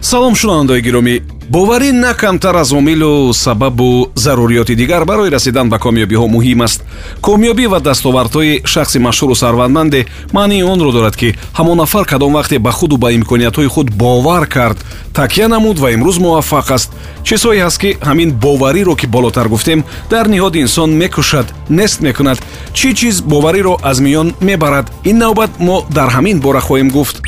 салом шунавандаои гиромӣ. Боварӣ на камтар аз омилу сабабу заруриёти дигар барои расидан ба комёбиҳо муҳим аст. Комёбӣ ва дастовардҳои шахси машҳуру сарватманде маънии онро дорад ки ҳамон нафар кадом вақте ба худу ба имкониятҳои худ бовар кард. Такя намуд ва имрӯз муваффақ аст. Чизҳое ҳаст ки ҳамин бовариро ки болотар гуфтем дар ниҳоди инсон мекушад нест мекунад. Чӣ чиз бовариро аз миён мебарад? Ин навбат мо дар ҳамин бора хоҳем гуфт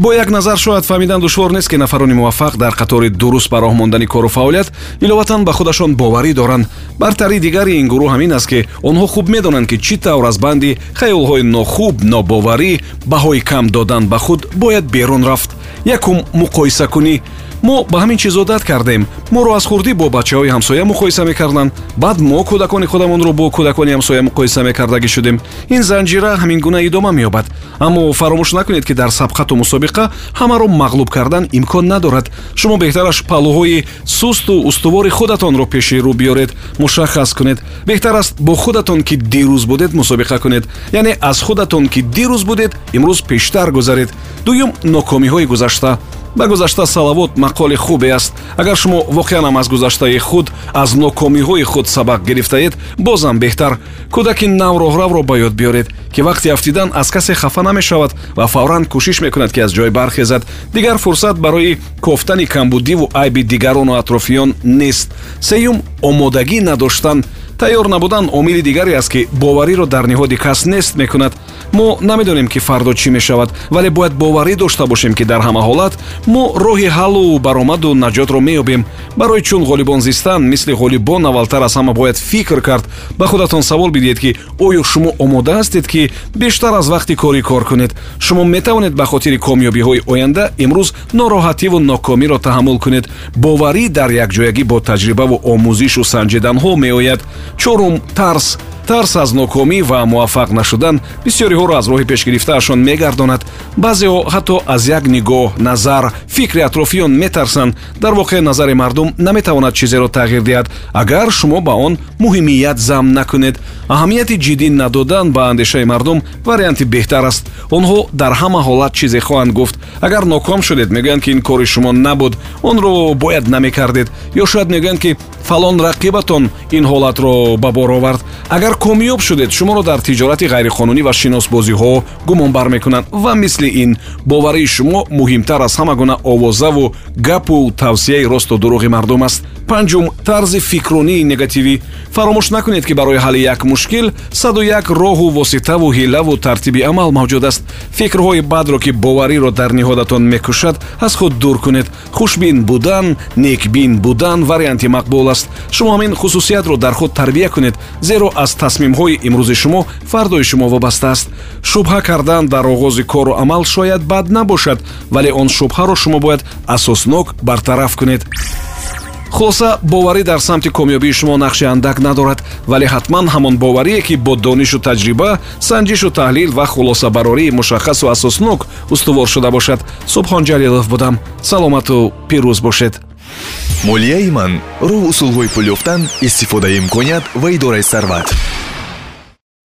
бо як назар шояд фаҳмидан душвор нест ки нафарони муваффақ дар қатори дуруст ба роҳ мондани кору фаъолият иловатан ба худашон боварӣ доранд. Бартари дигари ин гурӯҳ ҳамин аст ки онҳо хуб медонанд ки чӣ тавр аз банди хаёлҳои нохуб нобоварӣ баҳои кам додан ба худ бояд берун рафт. Якум муқоисакунӣ мо ба ҳамин чиз одат кардем. моро аз хурдӣ бо бачаҳои ҳамсоя муқоиса мекарданд. баъд мо кӯдакони худамонро бо кӯдакони ҳамсоя муқоиса мекардагӣ шудем. ин занҷира ҳамин гуна идома меёбад. аммо фаромӯш накунед ки дар сабқату мусобиқа ҳамаро мағлуб кардан имкон надорад. шумо беҳтараш паҳлӯҳои сусту устувори худатонро пеши рӯ биёред. мушаххас кунед. беҳтар аст бо худатон ки дирӯз будед мусобиқа кунед. яъне аз худатон ки дирӯз будед имрӯз пештар гузаред. дуюм нокомиҳои гузашта ба гузашта салавот мақоли хубе аст. Агар шумо воқеанам аз гузаштаи худ аз нокомиҳои худ сабақ гирифтаед бозам беҳтар. Кӯдаки нав роҳравро ба ёд биёред ки вақти афтидан аз касе хафа намешавад ва фавран кӯшиш мекунад ки аз ҷой бархезад. Дигар фурсат барои кофтани камбудиву айби дигарону атрофиён нест. Сеюм омодагӣ надоштан тайёр набудан омили дигаре аст ки бовариро дар ниҳоди кас нест мекунад. Мо намедонем ки фардо чӣ мешавад вале бояд боварӣ дошта бошем ки дар ҳама ҳолат мо роҳи ҳаллу баромаду наҷотро меёбем. Барои чун ғолибон зистан мисли ғолибон аввалтар аз ҳама бояд фикр кард. Ба худатон савол бидиҳед ки оё шумо омода ҳастед ки бештар аз вақти корӣ кор кунед? Шумо метавонед ба хотири комёбиҳои оянда имрӯз нороҳативу нокомиро таҳаммул кунед? Боварӣ дар якҷоягӣ бо таҷрибаву омӯзишу санҷиданҳо меояд чорум тарс тарс аз нокомӣ ва муваффақ нашудан бисёриҳоро аз роҳи пешгирифтаашон мегардонад. Баъзеҳо ҳатто аз як нигоҳ назар фикри атрофиён метарсанд. Дар воқеъ назари мардум наметавонад чизеро тағйир диҳад. Агар шумо ба он муҳимият замъ накунед аҳамияти ҷиддӣ надодан ба андешаи мардум варианти беҳтар аст. Онҳо дар ҳама ҳолат чизе хоҳанд гуфт. Агар ноком шудед мегӯянд ки ин кори шумо набуд. Онро бояд намекардед. Ё шояд мегӯянд ки фалон рақибатон ин ҳолатро ба бор овард. Агар комёб шудед шуморо дар тиҷорати ғайриқонунӣ ва шиносбозиҳо гумонбар мекунанд ва мисли ин боварии шумо муҳимтар аз ҳама гуна овозаву гапу тавсияи росту дурӯғи мардум аст панҷум тарзи фикрунии негативӣ. Фаромӯш накунед ки барои ҳалли як мушкил саду як роҳу воситаву ҳилаву тартиби амал мавҷуд аст. Фикрҳои бадро ки бовариро дар ниҳодатон мекушад аз худ дур кунед. Хушбин будан некбин будан варианти мақбул аст. Шумо ҳамин хусусиятро дар худ тарбия кунед зеро аз тасмимҳои имрӯзи шумо фардои шумо вобаста аст. Шубҳа кардан дар оғози кору амал шояд бад набошад вале он шубҳаро шумо бояд асоснок бартараф кунед хулоса боварӣ дар самти комёбии шумо нақши андак надорад вале ҳатман ҳамон боварие ки бо донишу таҷриба санҷишу таҳлил ва хулосабарории мушаххасу асоснок устувор шуда бошад. Субҳон ҷалилов будам. Саломату пирӯз бошед. Молияи ман роҳ усулҳои пул ёфтан истифодаи имконият ва идораи сарват